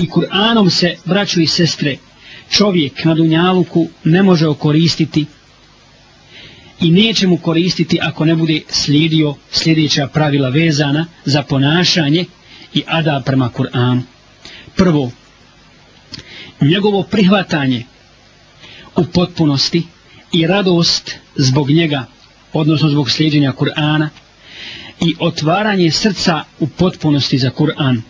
i Kur'anom se, braću i sestre, čovjek na Dunjaluku ne može okoristiti i neće mu koristiti ako ne bude slijedio sljedeća pravila vezana za ponašanje i ada prema Kur'anu. Prvo, njegovo prihvatanje u potpunosti i radost zbog njega, odnosno zbog sljeđenja Kur'ana i otvaranje srca u potpunosti za Kur'an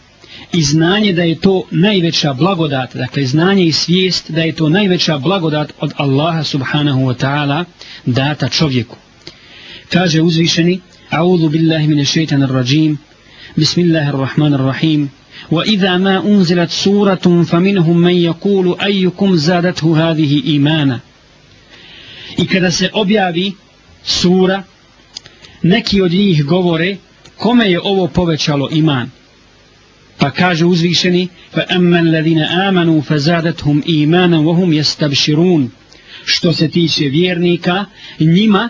i znanje da je to najveća blagodat, dakle znanje i svijest da je to najveća blagodat od Allaha subhanahu wa ta'ala data čovjeku. Kaže uzvišeni, A'udhu billahi mine šeitan rajim, Bismillahir rahmanir rahim, Wa idha ma unzilat suratum faminhum man yakulu ayyukum zadatuhu hadhihi imana. I kada se objavi sura, neki od njih govore, kome je ovo povećalo iman? Pa kaže uzvišeni, فَأَمَّا الَّذِينَ آمَنُوا فَزَادَتْهُمْ إِيمَانًا وَهُمْ يَسْتَبْشِرُونَ Što se tiče vjernika, njima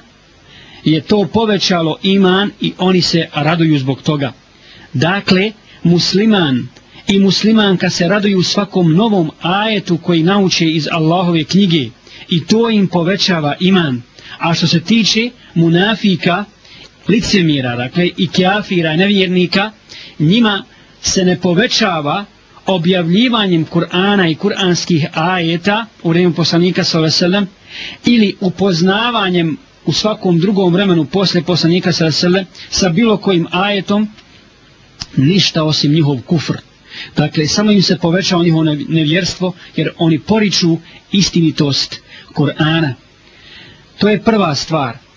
je to povećalo iman i oni se raduju zbog toga. Dakle, musliman i muslimanka se raduju svakom novom ajetu koji nauče iz Allahove knjige i to im povećava iman. A što se tiče munafika, licemira, dakle, i kjafira, nevjernika, njima povećava se ne povećava objavljivanjem Kur'ana i kur'anskih ajeta u vremenu poslanika sallallahu ili upoznavanjem u svakom drugom vremenu posle poslanika sallallahu sa bilo kojim ajetom ništa osim njihov kufr. Dakle, samo im se povećava njihovo nevjerstvo, jer oni poriču istinitost Kur'ana. To je prva stvar.